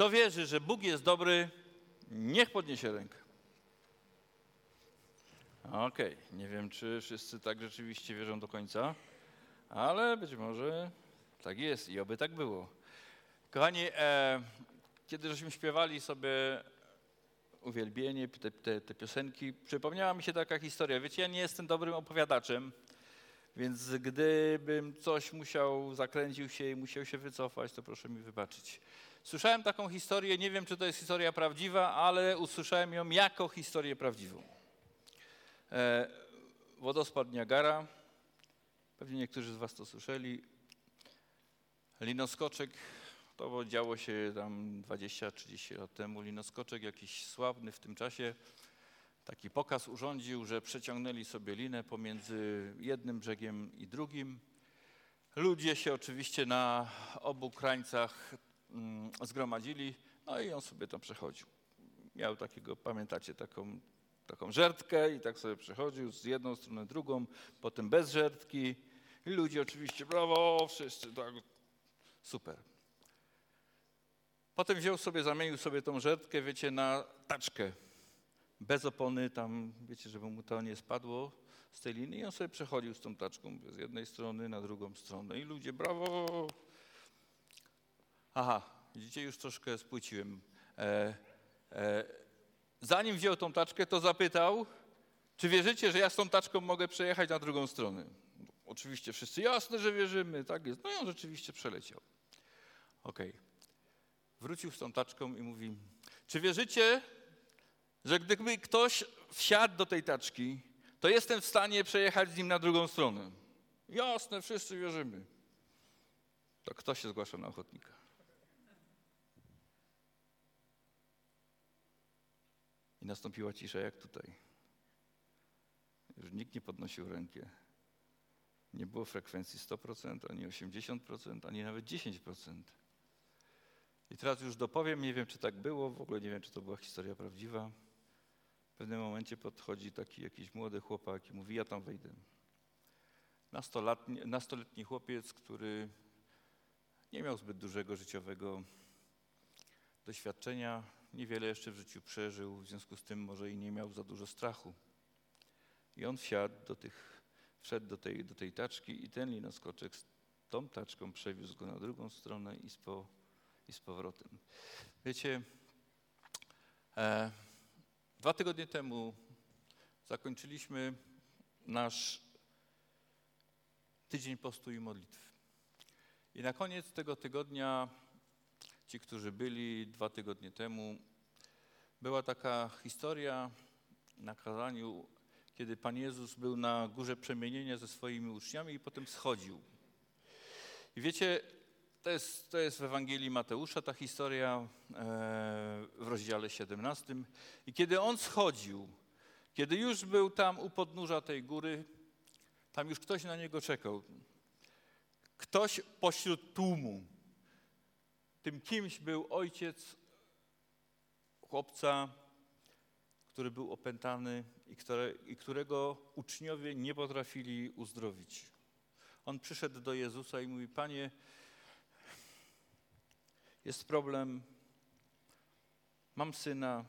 Kto wierzy, że Bóg jest dobry, niech podniesie rękę. Okej, nie wiem, czy wszyscy tak rzeczywiście wierzą do końca, ale być może tak jest i oby tak było. Kochani, e, kiedy żeśmy śpiewali sobie uwielbienie, te, te, te piosenki, przypomniała mi się taka historia. Wiecie, ja nie jestem dobrym opowiadaczem, więc gdybym coś musiał, zakręcił się i musiał się wycofać, to proszę mi wybaczyć. Słyszałem taką historię, nie wiem czy to jest historia prawdziwa, ale usłyszałem ją jako historię prawdziwą. E, wodospad Niagara, pewnie niektórzy z Was to słyszeli. Linoskoczek, to działo się tam 20-30 lat temu. Linoskoczek jakiś sławny w tym czasie taki pokaz urządził, że przeciągnęli sobie linę pomiędzy jednym brzegiem i drugim. Ludzie się oczywiście na obu krańcach zgromadzili, no i on sobie tam przechodził. Miał takiego, pamiętacie, taką, taką żertkę i tak sobie przechodził z jedną stronę, drugą, potem bez żertki. I ludzie oczywiście, brawo, wszyscy, tak, super. Potem wziął sobie, zamienił sobie tą żertkę, wiecie, na taczkę bez opony tam, wiecie, żeby mu to nie spadło z tej linii i on sobie przechodził z tą taczką z jednej strony na drugą stronę i ludzie, brawo! Aha, widzicie, już troszkę spłyciłem. E, e, zanim wziął tą taczkę, to zapytał, czy wierzycie, że ja z tą taczką mogę przejechać na drugą stronę? Oczywiście wszyscy, jasne, że wierzymy, tak jest. No i on rzeczywiście przeleciał. Okej. Okay. Wrócił z tą taczką i mówi, czy wierzycie, że gdyby ktoś wsiadł do tej taczki, to jestem w stanie przejechać z nim na drugą stronę. Jasne, wszyscy wierzymy. To kto się zgłasza na ochotnika? I nastąpiła cisza jak tutaj. Już nikt nie podnosił ręki. Nie było frekwencji 100%, ani 80%, ani nawet 10%. I teraz już dopowiem, nie wiem czy tak było, w ogóle nie wiem czy to była historia prawdziwa pewnym momencie podchodzi taki jakiś młody chłopak i mówi, ja tam wejdę. Nastoletni, nastoletni chłopiec, który nie miał zbyt dużego życiowego doświadczenia, niewiele jeszcze w życiu przeżył, w związku z tym może i nie miał za dużo strachu. I on wsiadł do tych, wszedł do tej, do tej taczki i ten linoskoczek z tą taczką przewiózł go na drugą stronę i z, po, i z powrotem. Wiecie, e, Dwa tygodnie temu zakończyliśmy nasz tydzień postu i modlitw. I na koniec tego tygodnia, ci, którzy byli dwa tygodnie temu, była taka historia na kazaniu, kiedy Pan Jezus był na górze przemienienia ze swoimi uczniami i potem schodził. I wiecie, to jest, to jest w Ewangelii Mateusza ta historia e, w rozdziale 17. I kiedy on schodził, kiedy już był tam u podnóża tej góry, tam już ktoś na niego czekał. Ktoś pośród tłumu. Tym kimś był ojciec chłopca, który był opętany i, które, i którego uczniowie nie potrafili uzdrowić. On przyszedł do Jezusa i mówi: Panie, jest problem, mam syna.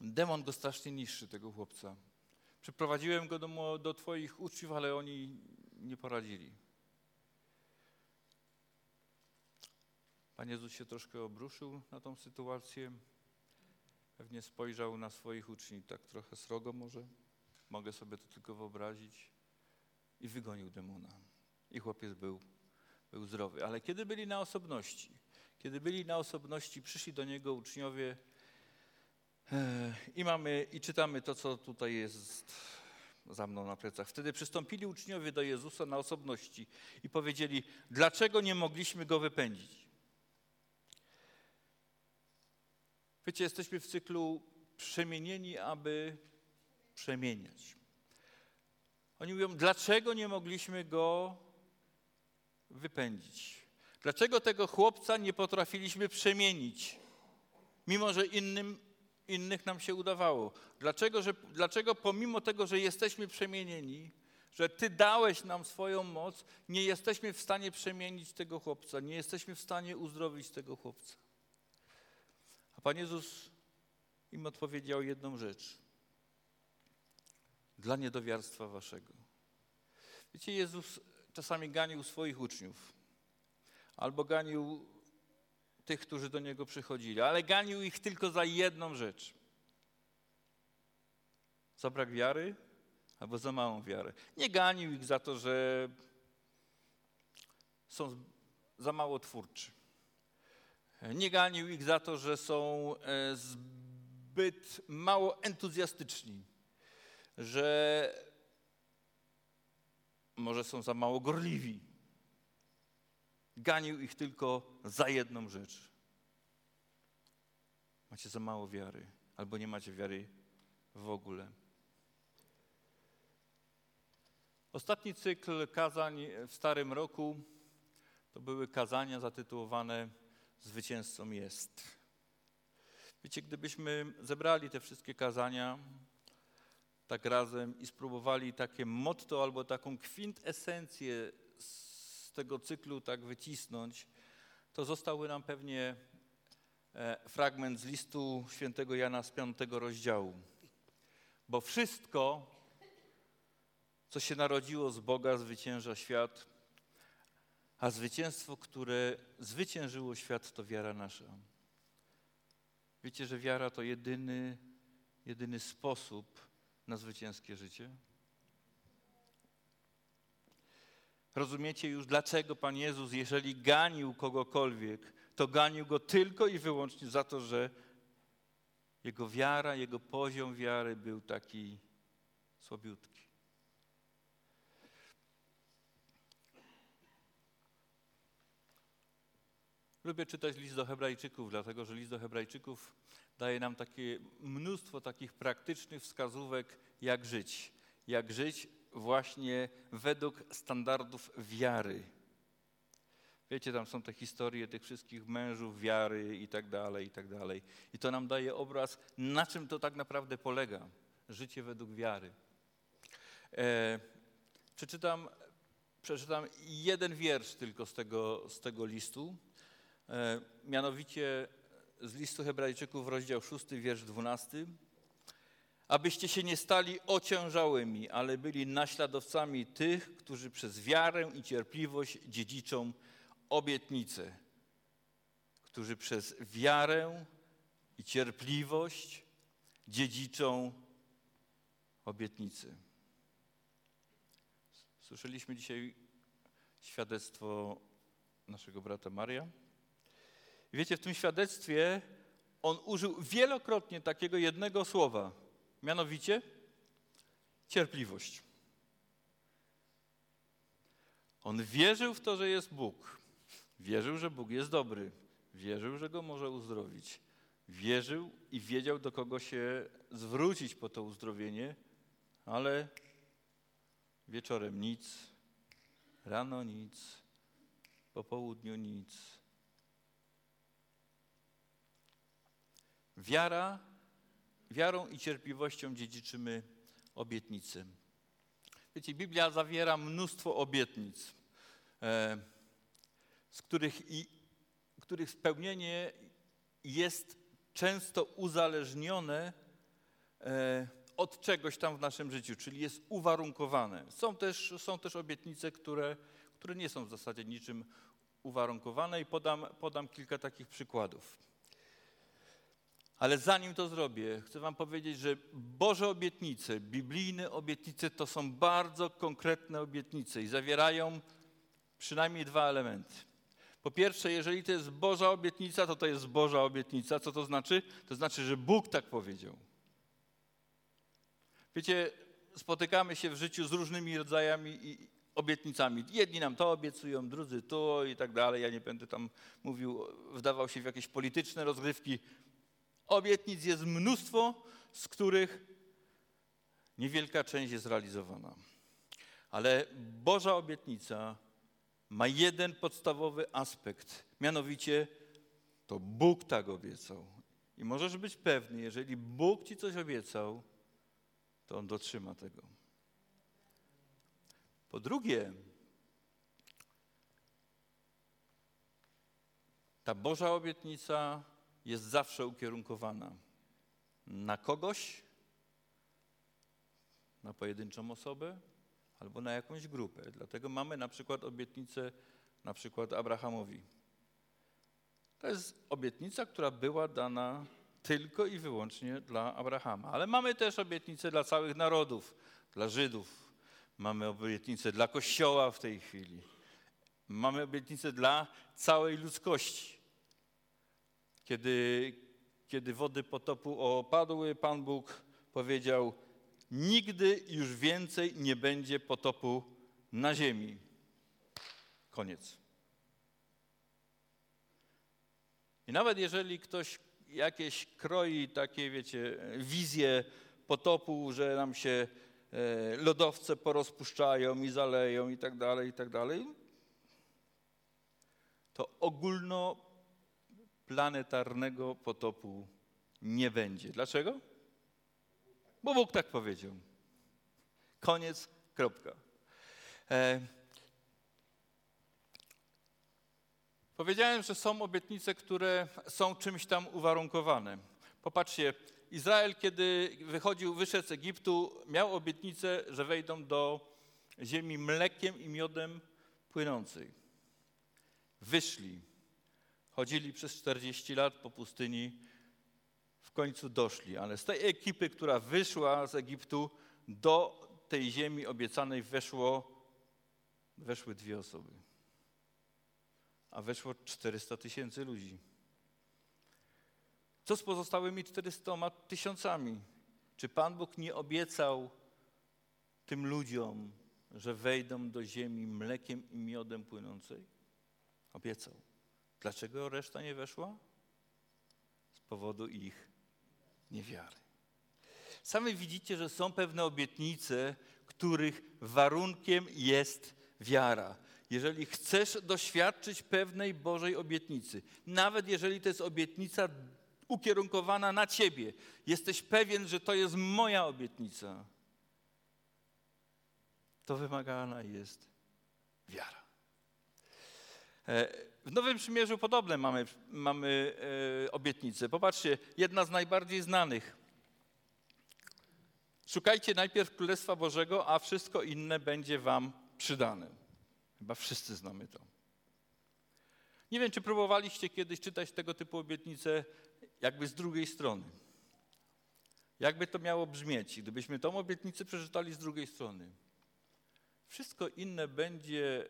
Demon go strasznie niszczy, tego chłopca. Przyprowadziłem go do, do Twoich uczniów, ale oni nie poradzili. Pan Jezus się troszkę obruszył na tą sytuację. Pewnie spojrzał na swoich uczniów tak trochę srogo może. Mogę sobie to tylko wyobrazić. I wygonił demona. I chłopiec był był zdrowy. Ale kiedy byli na osobności, kiedy byli na osobności, przyszli do niego uczniowie e, i mamy i czytamy to, co tutaj jest za mną na plecach. Wtedy przystąpili uczniowie do Jezusa na osobności i powiedzieli, dlaczego nie mogliśmy go wypędzić? Wiecie, jesteśmy w cyklu przemienieni, aby przemieniać. Oni mówią, dlaczego nie mogliśmy go wypędzić? Dlaczego tego chłopca nie potrafiliśmy przemienić, mimo że innym, innych nam się udawało? Dlaczego, że, dlaczego pomimo tego, że jesteśmy przemienieni, że Ty dałeś nam swoją moc, nie jesteśmy w stanie przemienić tego chłopca, nie jesteśmy w stanie uzdrowić tego chłopca? Pan Jezus im odpowiedział jedną rzecz. Dla niedowiarstwa waszego. Wiecie, Jezus czasami ganił swoich uczniów albo ganił tych, którzy do Niego przychodzili, ale ganił ich tylko za jedną rzecz. Za brak wiary albo za małą wiarę. Nie ganił ich za to, że są za mało twórczy. Nie ganił ich za to, że są e, zbyt mało entuzjastyczni, że może są za mało gorliwi. Ganił ich tylko za jedną rzecz. Macie za mało wiary, albo nie macie wiary w ogóle. Ostatni cykl kazań w Starym Roku to były kazania zatytułowane Zwycięzcą jest. Wiecie, gdybyśmy zebrali te wszystkie kazania tak razem i spróbowali takie motto albo taką kwintesencję z tego cyklu tak wycisnąć, to zostałby nam pewnie e, fragment z listu świętego Jana z piątego rozdziału. Bo wszystko, co się narodziło z Boga, zwycięża świat, a zwycięstwo, które zwyciężyło świat, to wiara nasza. Wiecie, że wiara to jedyny, jedyny sposób na zwycięskie życie? Rozumiecie już, dlaczego Pan Jezus, jeżeli ganił kogokolwiek, to ganił go tylko i wyłącznie za to, że jego wiara, jego poziom wiary był taki słabiutki. Lubię czytać list do Hebrajczyków, dlatego że list do Hebrajczyków daje nam takie mnóstwo takich praktycznych wskazówek, jak żyć. Jak żyć właśnie według standardów wiary. Wiecie, tam są te historie tych wszystkich mężów wiary i tak dalej, i tak dalej. I to nam daje obraz, na czym to tak naprawdę polega. Życie według wiary. E, przeczytam, przeczytam jeden wiersz tylko z tego, z tego listu. E, mianowicie z listu Hebrajczyków, rozdział 6, wiersz 12. Abyście się nie stali ociężałymi, ale byli naśladowcami tych, którzy przez wiarę i cierpliwość dziedziczą obietnicę. Którzy przez wiarę i cierpliwość dziedziczą obietnicy. Słyszeliśmy dzisiaj świadectwo naszego brata Maria. Wiecie, w tym świadectwie on użył wielokrotnie takiego jednego słowa, mianowicie cierpliwość. On wierzył w to, że jest Bóg. Wierzył, że Bóg jest dobry. Wierzył, że go może uzdrowić. Wierzył i wiedział, do kogo się zwrócić po to uzdrowienie, ale wieczorem nic, rano nic, po południu nic. Wiara, wiarą i cierpliwością dziedziczymy obietnicy. Wiecie, Biblia zawiera mnóstwo obietnic, e, z których, i, których spełnienie jest często uzależnione e, od czegoś tam w naszym życiu, czyli jest uwarunkowane. Są też, są też obietnice, które, które nie są w zasadzie niczym uwarunkowane i podam, podam kilka takich przykładów. Ale zanim to zrobię, chcę Wam powiedzieć, że Boże obietnice, biblijne obietnice to są bardzo konkretne obietnice i zawierają przynajmniej dwa elementy. Po pierwsze, jeżeli to jest Boża obietnica, to to jest Boża obietnica. Co to znaczy? To znaczy, że Bóg tak powiedział. Wiecie, spotykamy się w życiu z różnymi rodzajami i obietnicami. Jedni nam to obiecują, drudzy to i tak dalej. Ja nie będę tam mówił, wdawał się w jakieś polityczne rozgrywki. Obietnic jest mnóstwo, z których niewielka część jest realizowana. Ale Boża obietnica ma jeden podstawowy aspekt, mianowicie to Bóg tak obiecał. I możesz być pewny, jeżeli Bóg ci coś obiecał, to On dotrzyma tego. Po drugie, ta Boża obietnica jest zawsze ukierunkowana na kogoś, na pojedynczą osobę albo na jakąś grupę. Dlatego mamy na przykład obietnicę na przykład Abrahamowi. To jest obietnica, która była dana tylko i wyłącznie dla Abrahama. Ale mamy też obietnicę dla całych narodów, dla Żydów. Mamy obietnicę dla Kościoła w tej chwili. Mamy obietnicę dla całej ludzkości. Kiedy, kiedy wody potopu opadły, Pan Bóg powiedział: Nigdy już więcej nie będzie potopu na ziemi. Koniec. I nawet jeżeli ktoś jakieś kroi takie, wiecie, wizje potopu, że nam się e, lodowce porozpuszczają i zaleją i tak dalej, i tak dalej, to ogólnoplanetarnego potopu nie będzie. Dlaczego? Bo Bóg tak powiedział. Koniec, kropka. E, Powiedziałem, że są obietnice, które są czymś tam uwarunkowane. Popatrzcie, Izrael, kiedy wychodził, wyszedł z Egiptu, miał obietnicę, że wejdą do ziemi mlekiem i miodem płynącej. Wyszli, chodzili przez 40 lat po pustyni, w końcu doszli, ale z tej ekipy, która wyszła z Egiptu, do tej ziemi obiecanej weszło, weszły dwie osoby a weszło 400 tysięcy ludzi. Co z pozostałymi 400 tysiącami? Czy Pan Bóg nie obiecał tym ludziom, że wejdą do ziemi mlekiem i miodem płynącej? Obiecał. Dlaczego reszta nie weszła? Z powodu ich niewiary. Sami widzicie, że są pewne obietnice, których warunkiem jest wiara jeżeli chcesz doświadczyć pewnej Bożej obietnicy, nawet jeżeli to jest obietnica ukierunkowana na Ciebie, jesteś pewien, że to jest moja obietnica, to wymagana jest wiara. E, w Nowym Przymierzu podobne mamy, mamy e, obietnice. Popatrzcie, jedna z najbardziej znanych. Szukajcie najpierw Królestwa Bożego, a wszystko inne będzie wam przydane. Chyba wszyscy znamy to. Nie wiem, czy próbowaliście kiedyś czytać tego typu obietnice jakby z drugiej strony. Jakby to miało brzmieć, gdybyśmy tą obietnicę przeczytali z drugiej strony. Wszystko inne będzie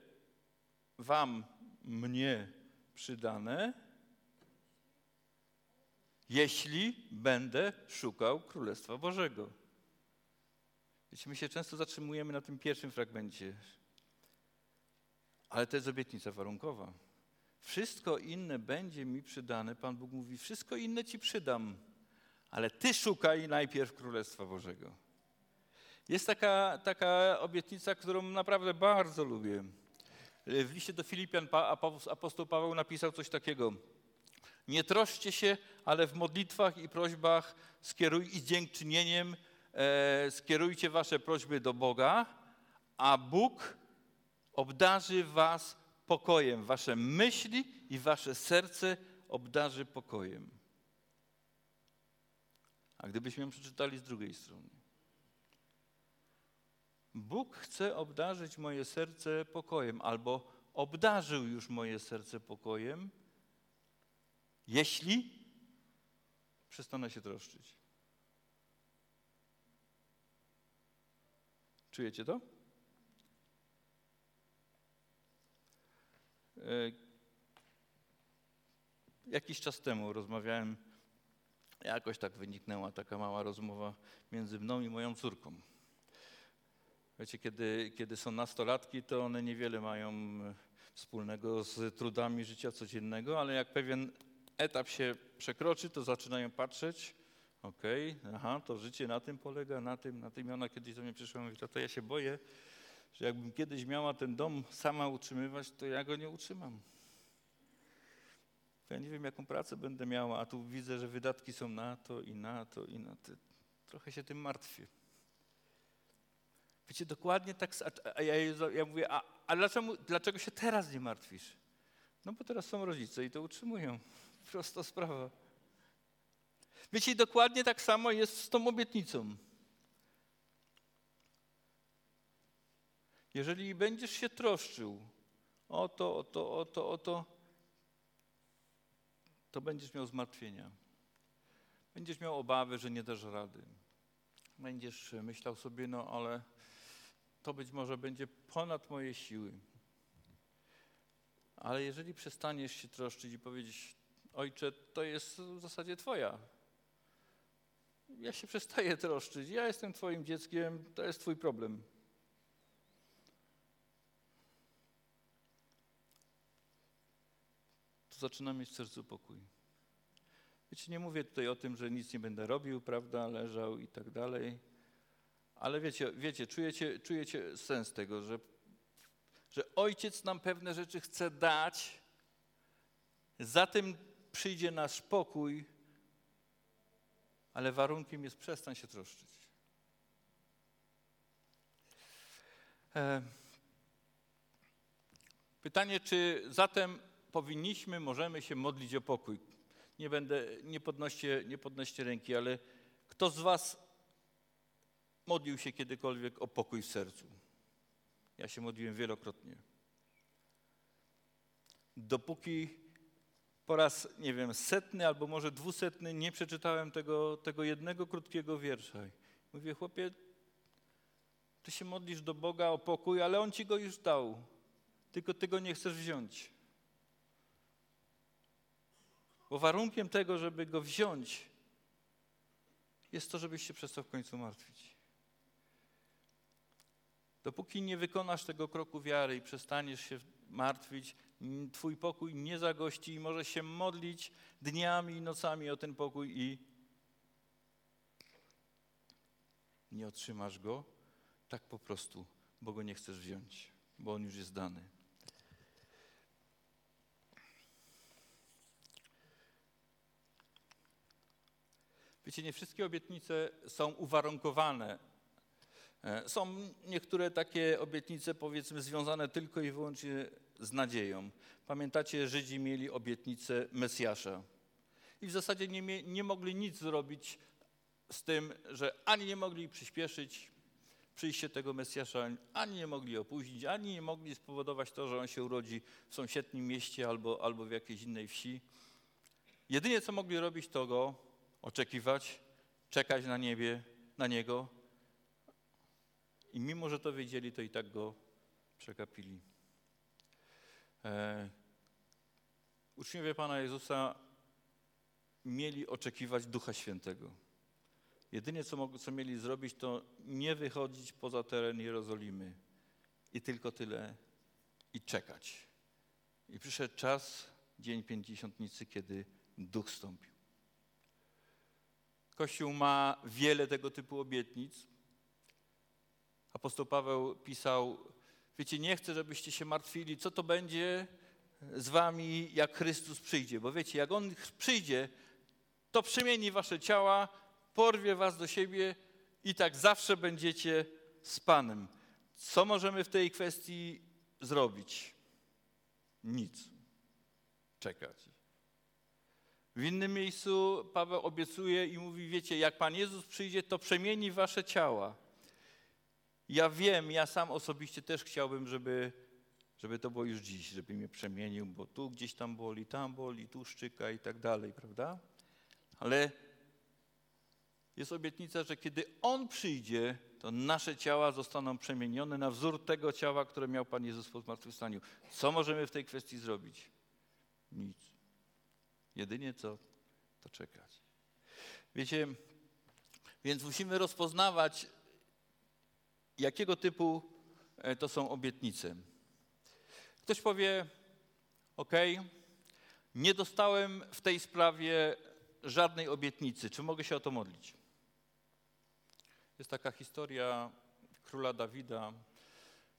wam, mnie przydane, jeśli będę szukał Królestwa Bożego. Wiecie, my się często zatrzymujemy na tym pierwszym fragmencie. Ale to jest obietnica warunkowa. Wszystko inne będzie mi przydane. Pan Bóg mówi: Wszystko inne ci przydam, ale ty szukaj najpierw Królestwa Bożego. Jest taka, taka obietnica, którą naprawdę bardzo lubię. W liście do Filipian apostoł Paweł napisał coś takiego. Nie troszcie się, ale w modlitwach i prośbach skieruj i dziękczynieniem e, skierujcie wasze prośby do Boga, a Bóg obdarzy was pokojem. Wasze myśli i wasze serce obdarzy pokojem. A gdybyśmy ją przeczytali z drugiej strony. Bóg chce obdarzyć moje serce pokojem, albo obdarzył już moje serce pokojem, jeśli przestanę się troszczyć. Czujecie to? E, jakiś czas temu rozmawiałem, jakoś tak wyniknęła taka mała rozmowa między mną i moją córką. Wiecie, kiedy, kiedy są nastolatki, to one niewiele mają e, wspólnego z trudami życia codziennego, ale jak pewien etap się przekroczy, to zaczynają patrzeć, okej, okay, aha, to życie na tym polega, na tym, na tym. I ona kiedyś do mnie przyszła i mówi, to ja się boję, że jakbym kiedyś miała ten dom sama utrzymywać, to ja go nie utrzymam. Ja nie wiem, jaką pracę będę miała, a tu widzę, że wydatki są na to i na to i na to. Trochę się tym martwię. Wiecie, dokładnie tak, a ja, ja mówię, a, a dlaczego, dlaczego się teraz nie martwisz? No bo teraz są rodzice i to utrzymują. Prosta sprawa. Wiecie, dokładnie tak samo jest z tą obietnicą. Jeżeli będziesz się troszczył o to, o to, o to, o to, to będziesz miał zmartwienia. Będziesz miał obawy, że nie dasz rady. Będziesz myślał sobie, no ale to być może będzie ponad moje siły. Ale jeżeli przestaniesz się troszczyć i powiedzieć, ojcze, to jest w zasadzie twoja. Ja się przestaję troszczyć, ja jestem twoim dzieckiem, to jest twój problem. To zaczynam mieć w sercu pokój. Wiecie, nie mówię tutaj o tym, że nic nie będę robił, prawda, leżał i tak dalej ale wiecie, wiecie czujecie, czujecie sens tego, że, że ojciec nam pewne rzeczy chce dać, za tym przyjdzie nasz pokój, ale warunkiem jest przestań się troszczyć. E, pytanie, czy zatem powinniśmy, możemy się modlić o pokój? Nie będę, nie podnoście, nie podnoście ręki, ale kto z was modlił się kiedykolwiek o pokój w sercu. Ja się modliłem wielokrotnie. Dopóki po raz, nie wiem, setny albo może dwusetny nie przeczytałem tego, tego jednego krótkiego wiersza. Mówię, chłopie, ty się modlisz do Boga o pokój, ale On ci go już dał. Tylko ty go nie chcesz wziąć. Bo warunkiem tego, żeby go wziąć, jest to, żebyś się przestał w końcu martwić. Dopóki nie wykonasz tego kroku wiary i przestaniesz się martwić, Twój pokój nie zagości i możesz się modlić dniami i nocami o ten pokój i nie otrzymasz go tak po prostu, bo go nie chcesz wziąć, bo on już jest dany. Wiecie, nie wszystkie obietnice są uwarunkowane są niektóre takie obietnice, powiedzmy, związane tylko i wyłącznie z nadzieją. Pamiętacie, Żydzi mieli obietnicę Mesjasza. I w zasadzie nie, nie mogli nic zrobić z tym, że ani nie mogli przyspieszyć przyjście tego Mesjasza, ani nie mogli opóźnić, ani nie mogli spowodować to, że on się urodzi w sąsiednim mieście albo, albo w jakiejś innej wsi. Jedynie co mogli robić, to go oczekiwać, czekać na niebie, na niego, i mimo, że to wiedzieli, to i tak go przekapili. E, uczniowie Pana Jezusa mieli oczekiwać Ducha Świętego. Jedynie co, co mieli zrobić, to nie wychodzić poza teren Jerozolimy i tylko tyle i czekać. I przyszedł czas, dzień pięćdziesiątnicy, kiedy Duch stąpił. Kościół ma wiele tego typu obietnic, Apostoł Paweł pisał, wiecie, nie chcę, żebyście się martwili, co to będzie z wami, jak Chrystus przyjdzie. Bo wiecie, jak On przyjdzie, to przemieni wasze ciała, porwie was do siebie i tak zawsze będziecie z Panem. Co możemy w tej kwestii zrobić? Nic. Czekać. W innym miejscu Paweł obiecuje i mówi, wiecie, jak Pan Jezus przyjdzie, to przemieni wasze ciała. Ja wiem, ja sam osobiście też chciałbym, żeby, żeby to było już dziś, żeby mnie przemienił, bo tu gdzieś tam boli, tam boli, tu szczyka i tak dalej, prawda? Ale jest obietnica, że kiedy On przyjdzie, to nasze ciała zostaną przemienione na wzór tego ciała, które miał Pan Jezus po zmartwychwstaniu. Co możemy w tej kwestii zrobić? Nic. Jedynie co? To czekać. Wiecie, więc musimy rozpoznawać jakiego typu e, to są obietnice. Ktoś powie, ok, nie dostałem w tej sprawie żadnej obietnicy, czy mogę się o to modlić? Jest taka historia króla Dawida,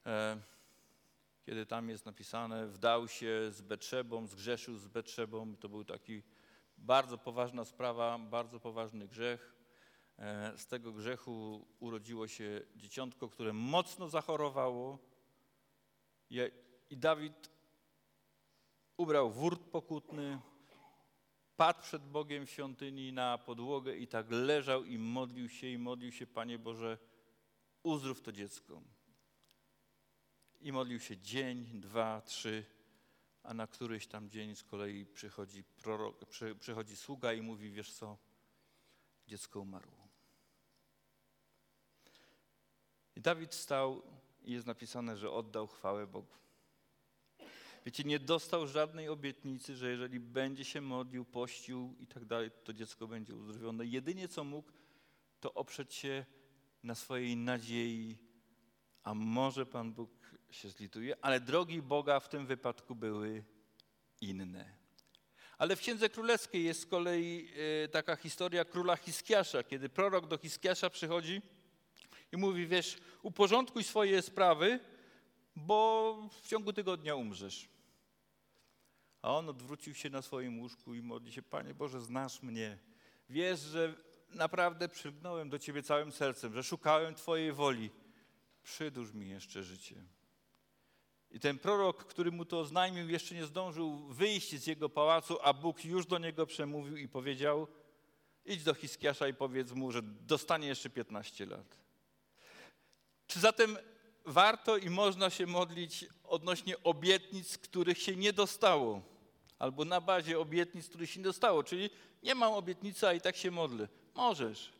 e, kiedy tam jest napisane, wdał się z Betrzebą, zgrzeszył z Betrzebą. To był taki bardzo poważna sprawa, bardzo poważny grzech. E, z tego grzechu urodziło się dzieciątko, które mocno zachorowało. I Dawid ubrał wórt pokutny, padł przed Bogiem w świątyni na podłogę i tak leżał i modlił się i modlił się, Panie Boże, uzdrów to dziecko. I modlił się dzień, dwa, trzy, a na któryś tam dzień z kolei przychodzi, prorok, przy, przychodzi sługa i mówi, wiesz co, dziecko umarło. I Dawid stał i jest napisane, że oddał chwałę Bogu. Wiecie, nie dostał żadnej obietnicy, że jeżeli będzie się modlił, pościł i tak dalej, to dziecko będzie uzdrowione. Jedynie co mógł, to oprzeć się na swojej nadziei, a może Pan Bóg się zlituje, ale drogi Boga w tym wypadku były inne. Ale w Księdze Królewskiej jest z kolei e, taka historia króla Hiskiasza, kiedy prorok do Hiskiasza przychodzi i mówi, wiesz, uporządkuj swoje sprawy, bo w ciągu tygodnia umrzesz. A on odwrócił się na swoim łóżku i modli się, Panie Boże, znasz mnie. Wiesz, że naprawdę przygnąłem do Ciebie całym sercem, że szukałem Twojej woli. Przydłuż mi jeszcze życie. I ten prorok, który mu to oznajmił, jeszcze nie zdążył wyjść z jego pałacu, a Bóg już do niego przemówił i powiedział: Idź do Hiskiasza i powiedz mu, że dostanie jeszcze 15 lat. Czy zatem warto i można się modlić odnośnie obietnic, których się nie dostało? albo na bazie obietnic, których się nie dostało. Czyli nie mam obietnicy, a i tak się modlę. Możesz.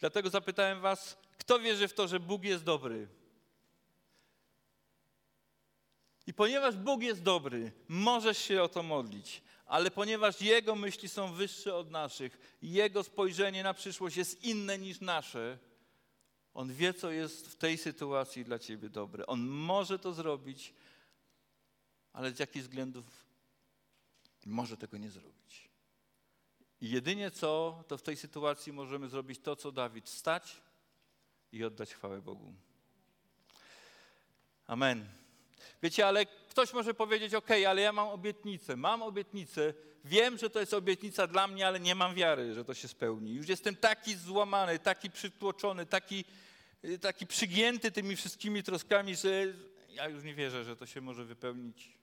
Dlatego zapytałem was, kto wierzy w to, że Bóg jest dobry? I ponieważ Bóg jest dobry, możesz się o to modlić, ale ponieważ Jego myśli są wyższe od naszych, Jego spojrzenie na przyszłość jest inne niż nasze, On wie, co jest w tej sytuacji dla Ciebie dobre. On może to zrobić, ale z jakich względów może tego nie zrobić. I jedynie co, to w tej sytuacji możemy zrobić to, co Dawid, stać i oddać chwałę Bogu. Amen. Wiecie, ale ktoś może powiedzieć, ok, ale ja mam obietnicę, mam obietnicę, wiem, że to jest obietnica dla mnie, ale nie mam wiary, że to się spełni. Już jestem taki złamany, taki przytłoczony, taki, taki przygięty tymi wszystkimi troskami, że ja już nie wierzę, że to się może wypełnić.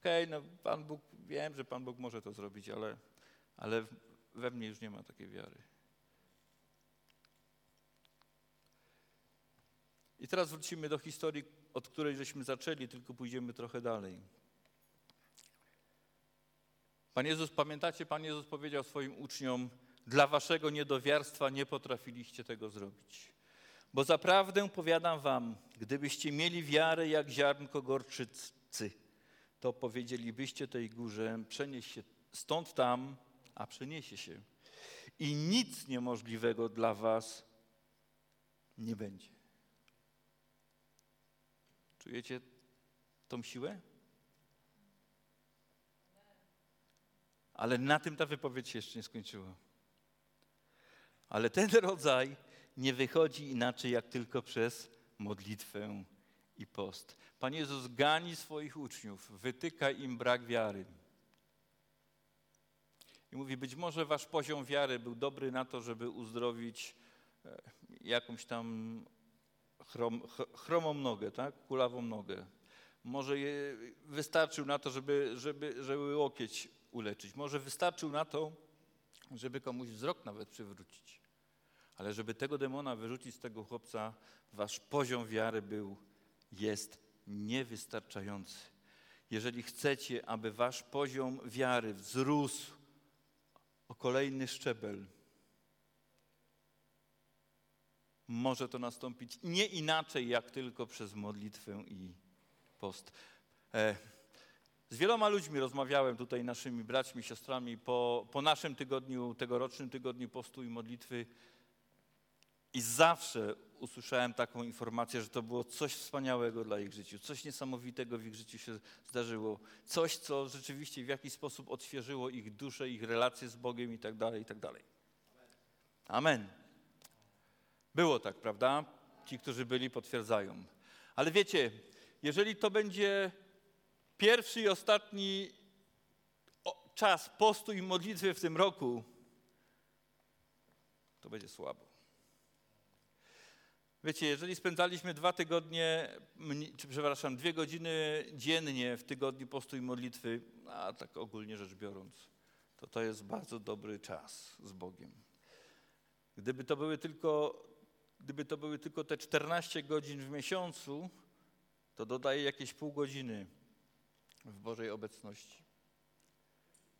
Okej, okay, no Pan Bóg wiem, że Pan Bóg może to zrobić, ale, ale we mnie już nie ma takiej wiary. I teraz wrócimy do historii, od której żeśmy zaczęli, tylko pójdziemy trochę dalej. Pan Jezus, pamiętacie, Pan Jezus powiedział swoim uczniom, dla waszego niedowiarstwa nie potrafiliście tego zrobić. Bo zaprawdę powiadam wam, gdybyście mieli wiarę jak ziarnko gorczycy, to powiedzielibyście tej górze, przenieś się stąd tam, a przeniesie się. I nic niemożliwego dla was nie będzie. Czujecie tą siłę? Ale na tym ta wypowiedź się jeszcze nie skończyła. Ale ten rodzaj nie wychodzi inaczej jak tylko przez modlitwę i post. Pan Jezus gani swoich uczniów, wytyka im brak wiary. I mówi, być może wasz poziom wiary był dobry na to, żeby uzdrowić e, jakąś tam chrom, chromą nogę, tak? kulawą nogę. Może wystarczył na to, żeby, żeby, żeby łokieć uleczyć. Może wystarczył na to, żeby komuś wzrok nawet przywrócić. Ale żeby tego demona wyrzucić z tego chłopca, wasz poziom wiary był, jest niewystarczający. Jeżeli chcecie, aby wasz poziom wiary wzrósł o kolejny szczebel, może to nastąpić nie inaczej, jak tylko przez modlitwę i post. E, z wieloma ludźmi rozmawiałem tutaj, naszymi braćmi, siostrami, po, po naszym tygodniu, tegorocznym tygodniu postu i modlitwy. I zawsze usłyszałem taką informację, że to było coś wspaniałego dla ich życiu, coś niesamowitego w ich życiu się zdarzyło, coś, co rzeczywiście w jakiś sposób odświeżyło ich duszę, ich relacje z Bogiem i tak dalej, i tak dalej. Amen. Było tak, prawda? Ci, którzy byli, potwierdzają. Ale wiecie, jeżeli to będzie pierwszy i ostatni czas postu i modlitwy w tym roku, to będzie słabo. Wiecie, jeżeli spędzaliśmy dwa tygodnie, czy przepraszam, dwie godziny dziennie w tygodniu postu i modlitwy, a tak ogólnie rzecz biorąc, to to jest bardzo dobry czas z Bogiem. Gdyby to były tylko, gdyby to były tylko te 14 godzin w miesiącu, to dodaję jakieś pół godziny w Bożej obecności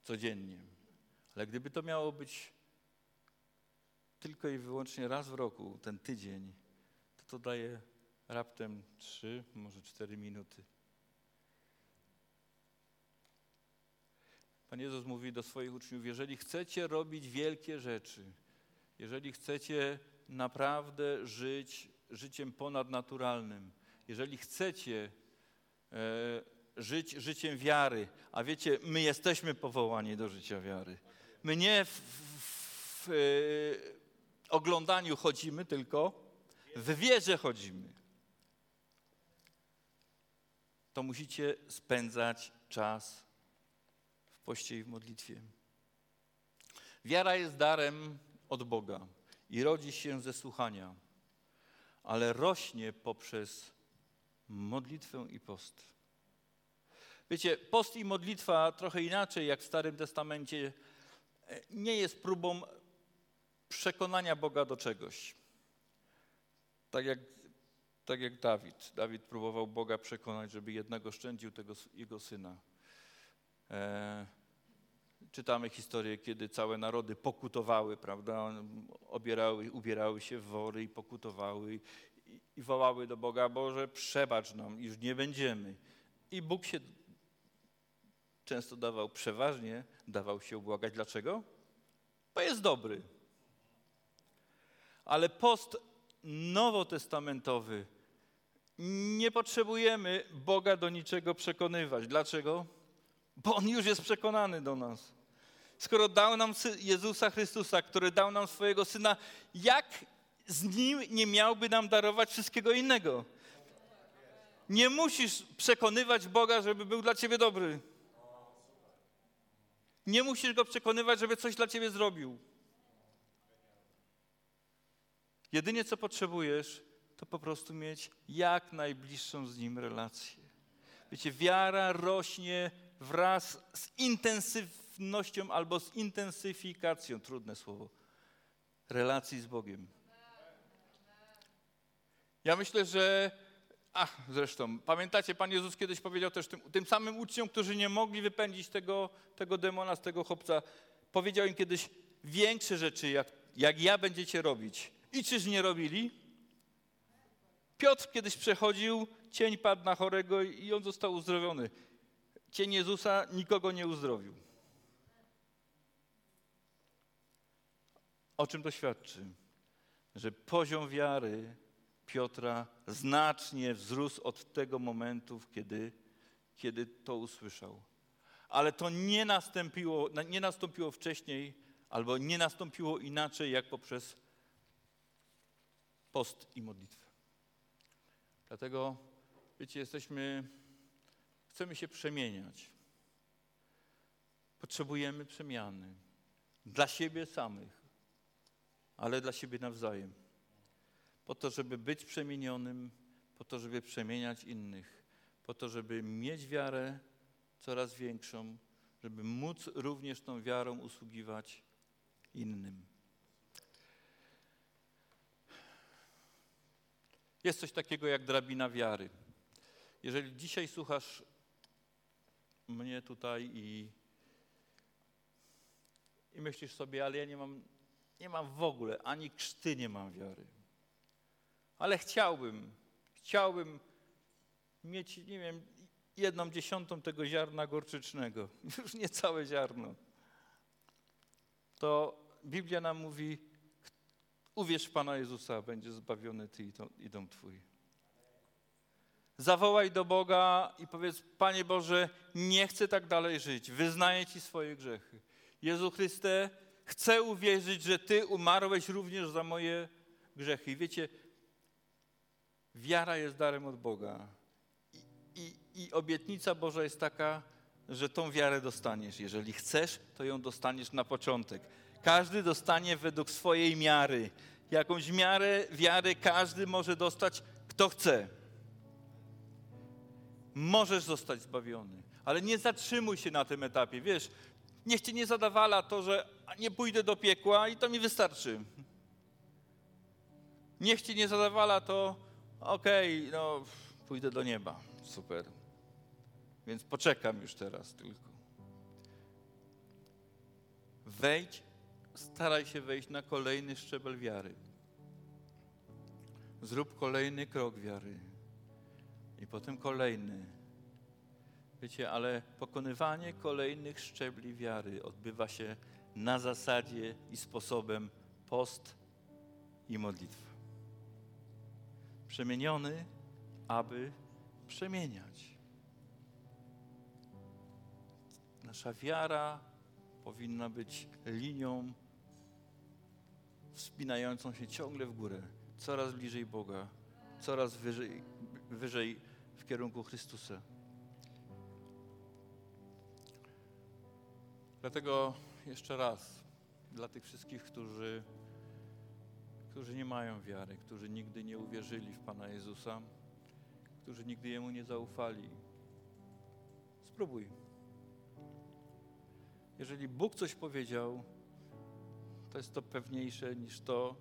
codziennie. Ale gdyby to miało być tylko i wyłącznie raz w roku, ten tydzień, to to daje raptem trzy, może cztery minuty. Pan Jezus mówi do swoich uczniów, jeżeli chcecie robić wielkie rzeczy, jeżeli chcecie naprawdę żyć życiem ponadnaturalnym, jeżeli chcecie e, żyć życiem wiary, a wiecie, my jesteśmy powołani do życia wiary. My nie w, w, w e, oglądaniu chodzimy, tylko w wierze chodzimy. To musicie spędzać czas w poście i w modlitwie. Wiara jest darem od Boga i rodzi się ze słuchania, ale rośnie poprzez modlitwę i post. Wiecie, post i modlitwa trochę inaczej jak w Starym Testamencie e, nie jest próbą przekonania Boga do czegoś. Tak jak, tak jak Dawid. Dawid próbował Boga przekonać, żeby jednego szczędził tego jego syna. E, czytamy historię, kiedy całe narody pokutowały, prawda? Obierały, ubierały się w wory i pokutowały i, i wołały do Boga, Boże, przebacz nam, już nie będziemy. I Bóg się często dawał, przeważnie dawał się ubłagać. Dlaczego? Bo jest dobry. Ale post nowotestamentowy nie potrzebujemy Boga do niczego przekonywać. Dlaczego? Bo On już jest przekonany do nas. Skoro dał nam Jezusa Chrystusa, który dał nam swojego Syna, jak z Nim nie miałby nam darować wszystkiego innego? Nie musisz przekonywać Boga, żeby był dla ciebie dobry. Nie musisz Go przekonywać, żeby coś dla ciebie zrobił. Jedynie co potrzebujesz, to po prostu mieć jak najbliższą z Nim relację. Wiecie, wiara rośnie wraz z intensywnością albo z intensyfikacją, trudne słowo, relacji z Bogiem. Ja myślę, że. A, zresztą, pamiętacie, Pan Jezus kiedyś powiedział też tym, tym samym uczniom, którzy nie mogli wypędzić tego, tego demona z tego chłopca, powiedział im kiedyś większe rzeczy, jak, jak ja będziecie robić. I czyż nie robili? Piotr kiedyś przechodził, cień padł na chorego i on został uzdrowiony. Cień Jezusa nikogo nie uzdrowił. O czym to świadczy? Że poziom wiary Piotra znacznie wzrósł od tego momentu, kiedy, kiedy to usłyszał. Ale to nie nastąpiło, nie nastąpiło wcześniej, albo nie nastąpiło inaczej, jak poprzez post i modlitwę. Dlatego, wiecie, jesteśmy, chcemy się przemieniać. Potrzebujemy przemiany dla siebie samych, ale dla siebie nawzajem. Po to, żeby być przemienionym, po to, żeby przemieniać innych, po to, żeby mieć wiarę coraz większą, żeby móc również tą wiarą usługiwać innym. Jest coś takiego jak drabina wiary. Jeżeli dzisiaj słuchasz mnie tutaj i, i myślisz sobie, ale ja nie mam, nie mam w ogóle, ani krzty nie mam wiary. Ale chciałbym, chciałbym mieć, nie wiem, jedną dziesiątą tego ziarna gorczycznego, już nie całe ziarno. To Biblia nam mówi, uwierz w Pana Jezusa, będziesz zbawiony ty i, i dom twój. Zawołaj do Boga i powiedz, Panie Boże, nie chcę tak dalej żyć, wyznaję Ci swoje grzechy. Jezu Chryste, chcę uwierzyć, że Ty umarłeś również za moje grzechy. I wiecie, wiara jest darem od Boga. I, i, I obietnica Boża jest taka, że tą wiarę dostaniesz. Jeżeli chcesz, to ją dostaniesz na początek. Każdy dostanie według swojej miary. Jakąś miarę wiary każdy może dostać, kto chce. Możesz zostać zbawiony, ale nie zatrzymuj się na tym etapie. Wiesz, niech cię nie zadawala to, że nie pójdę do piekła i to mi wystarczy. Niech cię nie zadawala to, okej, okay, no pójdę do nieba. Super. Więc poczekam już teraz tylko. Wejdź, staraj się wejść na kolejny szczebel wiary. Zrób kolejny krok wiary. I potem kolejny. Wiecie, ale pokonywanie kolejnych szczebli wiary odbywa się na zasadzie i sposobem post i modlitwa. Przemieniony, aby przemieniać. Nasza wiara powinna być linią wspinającą się ciągle w górę, coraz bliżej Boga, coraz wyżej, wyżej w kierunku Chrystusa. Dlatego jeszcze raz, dla tych wszystkich, którzy, którzy nie mają wiary, którzy nigdy nie uwierzyli w Pana Jezusa, którzy nigdy Jemu nie zaufali, spróbuj. Jeżeli Bóg coś powiedział, to jest to pewniejsze niż to,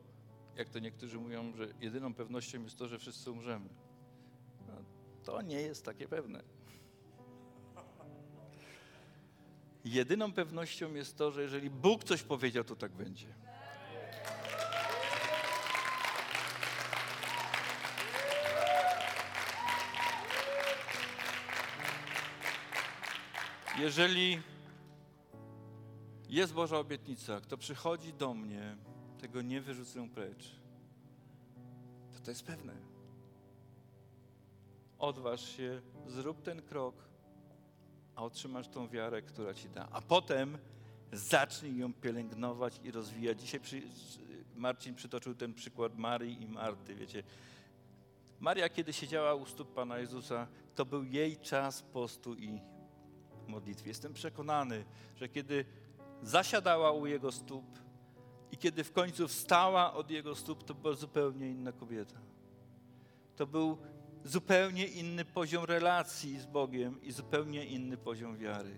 jak to niektórzy mówią, że jedyną pewnością jest to, że wszyscy umrzemy. No, to nie jest takie pewne. Jedyną pewnością jest to, że jeżeli Bóg coś powiedział, to tak będzie. Jeżeli jest Boża obietnica, kto przychodzi do mnie, tego nie wyrzucę precz, to to jest pewne. Odważ się, zrób ten krok, a otrzymasz tą wiarę, która ci da. A potem zacznij ją pielęgnować i rozwijać. Dzisiaj przy, Marcin przytoczył ten przykład Marii i Marty. Wiecie, Maria, kiedy siedziała u stóp Pana Jezusa, to był jej czas postu i modlitwy. Jestem przekonany, że kiedy zasiadała u Jego stóp i kiedy w końcu wstała od Jego stóp, to była zupełnie inna kobieta. To był zupełnie inny poziom relacji z Bogiem i zupełnie inny poziom wiary.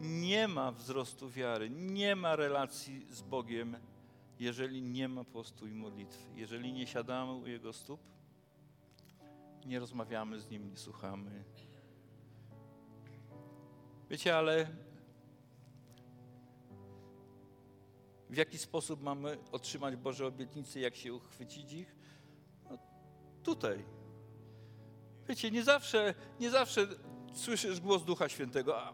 Nie ma wzrostu wiary, nie ma relacji z Bogiem, jeżeli nie ma postu i modlitwy. Jeżeli nie siadamy u Jego stóp, nie rozmawiamy z Nim, nie słuchamy. Wiecie, ale w jaki sposób mamy otrzymać Boże obietnice, jak się uchwycić ich? tutaj. Wiecie, nie zawsze, nie zawsze słyszysz głos Ducha Świętego, a,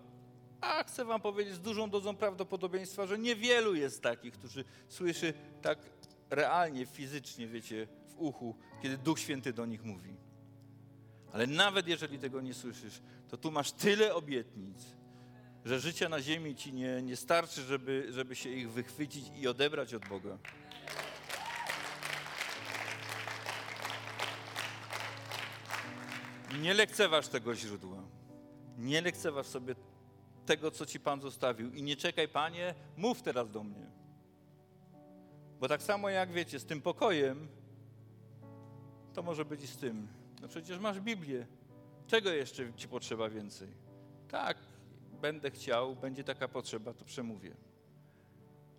a chcę wam powiedzieć z dużą dozą prawdopodobieństwa, że niewielu jest takich, którzy słyszy tak realnie, fizycznie, wiecie, w uchu, kiedy Duch Święty do nich mówi. Ale nawet jeżeli tego nie słyszysz, to tu masz tyle obietnic, że życia na ziemi ci nie, nie starczy, żeby, żeby się ich wychwycić i odebrać od Boga. Nie lekceważ tego źródła. Nie lekceważ sobie tego, co ci Pan zostawił. I nie czekaj, Panie, mów teraz do mnie. Bo tak samo jak wiecie, z tym pokojem, to może być i z tym. No przecież masz Biblię. Czego jeszcze ci potrzeba więcej? Tak, będę chciał, będzie taka potrzeba, to przemówię.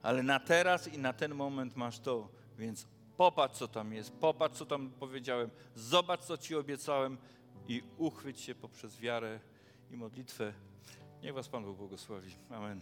Ale na teraz i na ten moment masz to, więc popatrz, co tam jest, popatrz, co tam powiedziałem, zobacz, co ci obiecałem, i uchwyć się poprzez wiarę i modlitwę. Niech Was Pan Bóg błogosławi. Amen.